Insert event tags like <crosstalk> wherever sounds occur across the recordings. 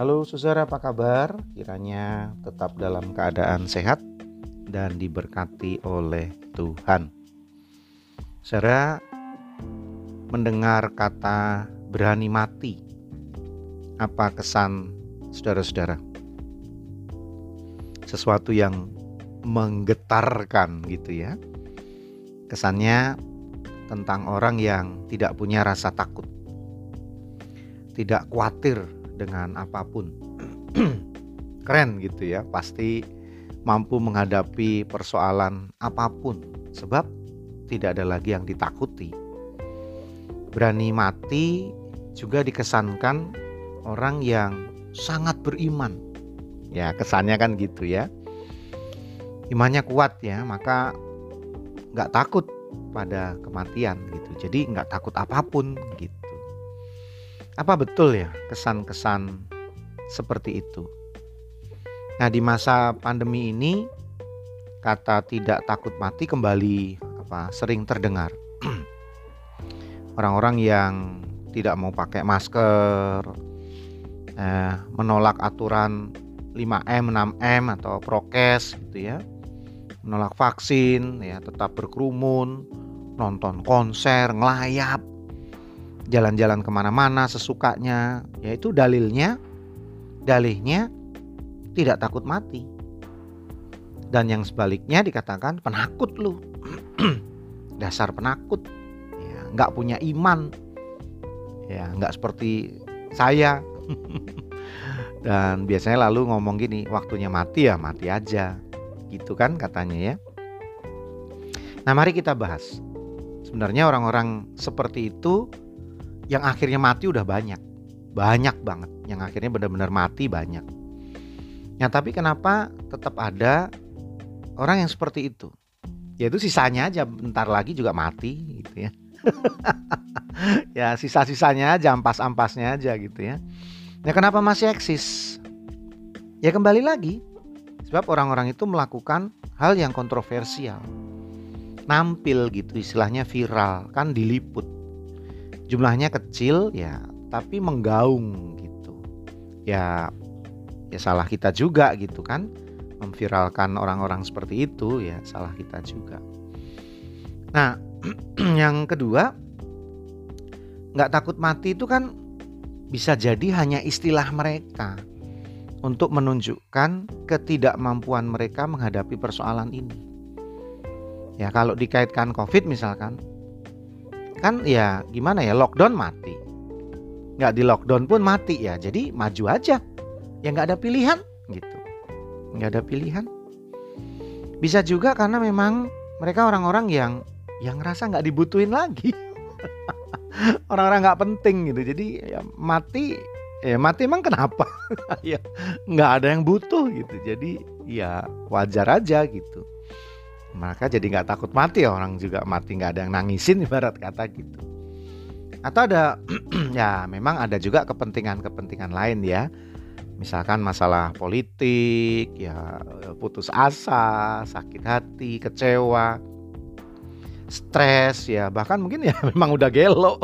Halo saudara apa kabar? Kiranya tetap dalam keadaan sehat dan diberkati oleh Tuhan. Saudara mendengar kata berani mati. Apa kesan saudara-saudara? Sesuatu yang menggetarkan gitu ya. Kesannya tentang orang yang tidak punya rasa takut. Tidak khawatir dengan apa pun. <clears throat> Keren gitu ya, pasti mampu menghadapi persoalan apa pun sebab tidak ada lagi yang ditakuti. Berani mati juga dikesankan orang yang sangat beriman. Ya, kesannya kan gitu ya. Imannya kuat ya, maka nggak takut pada kematian gitu. Jadi nggak takut apa pun gitu. Apa betul ya kesan-kesan seperti itu? Nah, di masa pandemi ini kata tidak takut mati kembali apa sering terdengar. <clears throat> Orang-orang yang tidak mau pakai masker, eh, menolak aturan 5M, 6M atau prokes gitu ya. Menolak vaksin ya, tetap berkerumun, nonton konser, ngelayap, jalan-jalan ke mana-mana sesukanya, yaitu dalilnya, dalihnya tidak takut mati. Dan yang sebaliknya dikatakan penakut lu, <clears throat> dasar penakut, ya, nggak punya iman, ya nggak seperti saya. <laughs> Dan biasanya lalu ngomong gini, waktunya mati ya mati aja, gitu kan katanya ya. Nah mari kita bahas. Sebenarnya orang-orang seperti itu yang akhirnya mati udah banyak. Banyak banget yang akhirnya benar-benar mati banyak. Ya tapi kenapa tetap ada orang yang seperti itu? Yaitu sisanya aja bentar lagi juga mati gitu ya. <laughs> ya sisa-sisanya aja ampas-ampasnya aja gitu ya. Ya kenapa masih eksis? Ya kembali lagi sebab orang-orang itu melakukan hal yang kontroversial. Nampil gitu istilahnya viral kan diliput jumlahnya kecil ya tapi menggaung gitu ya ya salah kita juga gitu kan memviralkan orang-orang seperti itu ya salah kita juga nah <clears throat> yang kedua nggak takut mati itu kan bisa jadi hanya istilah mereka untuk menunjukkan ketidakmampuan mereka menghadapi persoalan ini. Ya, kalau dikaitkan COVID misalkan, kan ya gimana ya lockdown mati. Nggak di lockdown pun mati ya jadi maju aja. Ya nggak ada pilihan gitu. Nggak ada pilihan. Bisa juga karena memang mereka orang-orang yang yang ngerasa nggak dibutuhin lagi. <laughs> Orang-orang nggak penting gitu jadi ya mati ya mati emang kenapa? <laughs> Ya nggak ada yang butuh gitu jadi ya wajar aja gitu maka jadi nggak takut mati orang juga mati nggak ada yang nangisin <laughs> ibarat kata gitu. Atau ada <clears throat> ya memang ada juga kepentingan-kepentingan lain ya. Misalkan masalah politik ya putus asa sakit hati kecewa stres ya bahkan mungkin ya <laughs> memang udah gelo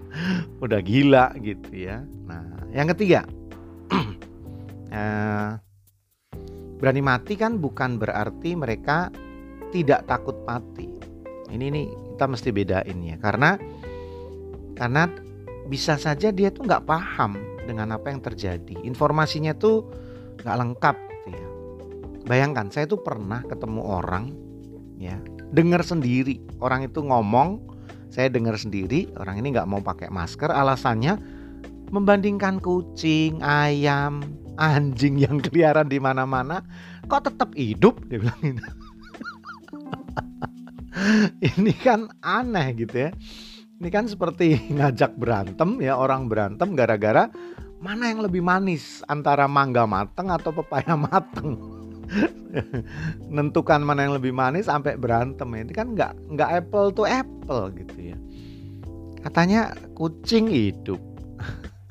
<laughs> udah gila gitu ya. Nah yang ketiga <clears throat> eh, berani mati kan bukan berarti mereka tidak takut mati. Ini nih kita mesti bedain ya karena karena bisa saja dia tuh nggak paham dengan apa yang terjadi. Informasinya tuh nggak lengkap gitu ya. Bayangkan saya tuh pernah ketemu orang ya dengar sendiri orang itu ngomong saya dengar sendiri orang ini nggak mau pakai masker alasannya membandingkan kucing ayam anjing yang <laughs> keliaran di mana-mana kok tetap hidup dia bilang gitu. <laughs> ini kan aneh gitu ya. Ini kan seperti ngajak berantem ya orang berantem gara-gara mana yang lebih manis antara mangga mateng atau pepaya <laughs> mateng. Nentukan mana yang lebih manis sampai berantem ya. Ini kan nggak nggak apple to apple gitu ya. Katanya kucing hidup.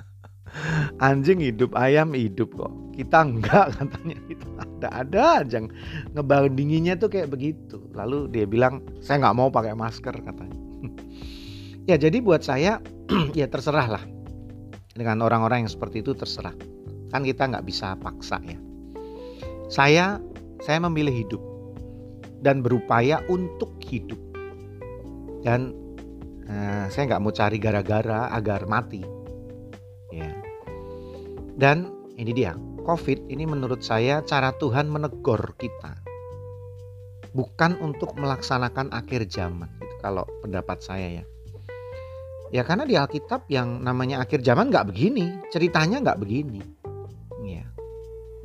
<laughs> Anjing hidup, ayam hidup kok. Kita enggak katanya kita ada-ada aja ngebandinginnya tuh kayak begitu. Lalu dia bilang saya nggak mau pakai masker katanya. <laughs> ya jadi buat saya <clears throat> ya terserah lah dengan orang-orang yang seperti itu terserah. kan kita nggak bisa paksa ya. Saya saya memilih hidup dan berupaya untuk hidup dan uh, saya nggak mau cari gara-gara agar mati ya dan ini dia COVID ini menurut saya cara Tuhan menegur kita. Bukan untuk melaksanakan akhir zaman itu kalau pendapat saya ya. Ya karena di Alkitab yang namanya akhir zaman nggak begini ceritanya nggak begini. Ya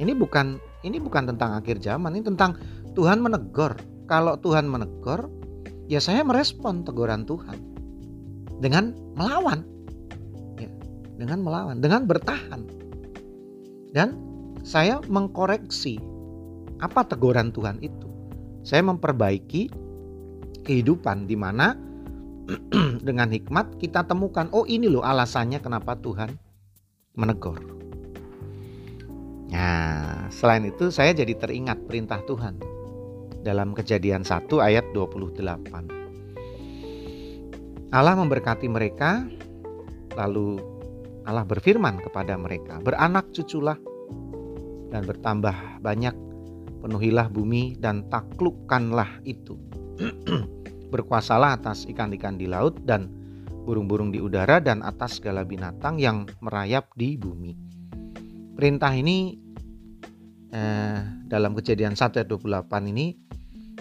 ini bukan ini bukan tentang akhir zaman ini tentang Tuhan menegur. Kalau Tuhan menegur ya saya merespon teguran Tuhan. Dengan melawan. Ya dengan melawan dengan bertahan. Dan saya mengkoreksi apa teguran Tuhan itu saya memperbaiki kehidupan di mana <clears throat> dengan hikmat kita temukan oh ini loh alasannya kenapa Tuhan menegur. Nah, selain itu saya jadi teringat perintah Tuhan dalam Kejadian 1 ayat 28. Allah memberkati mereka lalu Allah berfirman kepada mereka, "Beranak cuculah dan bertambah banyak penuhilah bumi dan taklukkanlah itu. <clears throat> Berkuasalah atas ikan-ikan di laut dan burung-burung di udara dan atas segala binatang yang merayap di bumi. Perintah ini eh, dalam kejadian 1 ayat 28 ini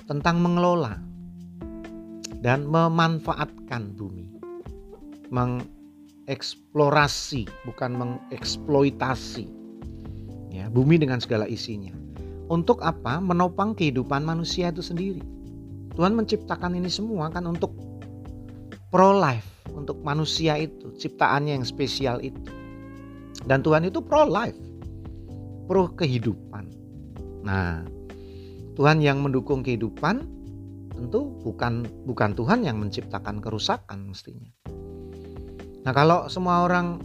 tentang mengelola dan memanfaatkan bumi. Mengeksplorasi bukan mengeksploitasi ya, bumi dengan segala isinya untuk apa? Menopang kehidupan manusia itu sendiri. Tuhan menciptakan ini semua kan untuk pro life, untuk manusia itu, ciptaannya yang spesial itu. Dan Tuhan itu pro life, pro kehidupan. Nah, Tuhan yang mendukung kehidupan tentu bukan bukan Tuhan yang menciptakan kerusakan mestinya. Nah, kalau semua orang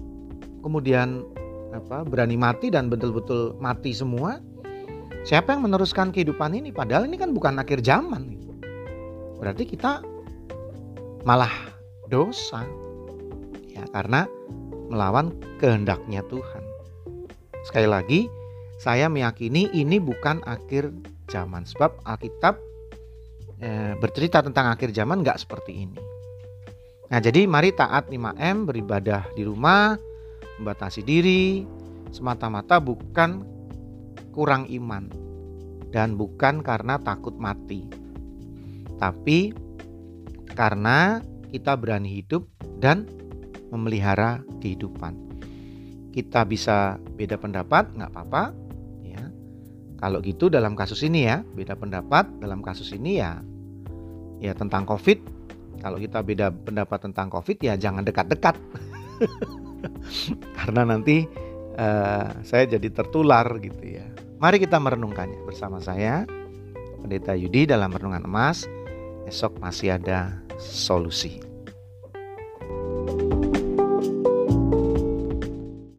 kemudian apa berani mati dan betul-betul mati semua, Siapa yang meneruskan kehidupan ini? Padahal ini kan bukan akhir zaman. Berarti kita malah dosa. Ya, karena melawan kehendaknya Tuhan. Sekali lagi, saya meyakini ini bukan akhir zaman. Sebab Alkitab e, bercerita tentang akhir zaman nggak seperti ini. Nah jadi mari taat 5M beribadah di rumah, membatasi diri, semata-mata bukan kurang iman dan bukan karena takut mati. Tapi karena kita berani hidup dan memelihara kehidupan. Kita bisa beda pendapat, nggak apa-apa. Ya, kalau gitu dalam kasus ini ya, beda pendapat dalam kasus ini ya, ya tentang COVID. Kalau kita beda pendapat tentang COVID ya jangan dekat-dekat, <laughs> <laughs> karena nanti uh, saya jadi tertular gitu ya. Mari kita merenungkannya bersama saya, Pendeta Yudi dalam Renungan Emas. Esok masih ada solusi.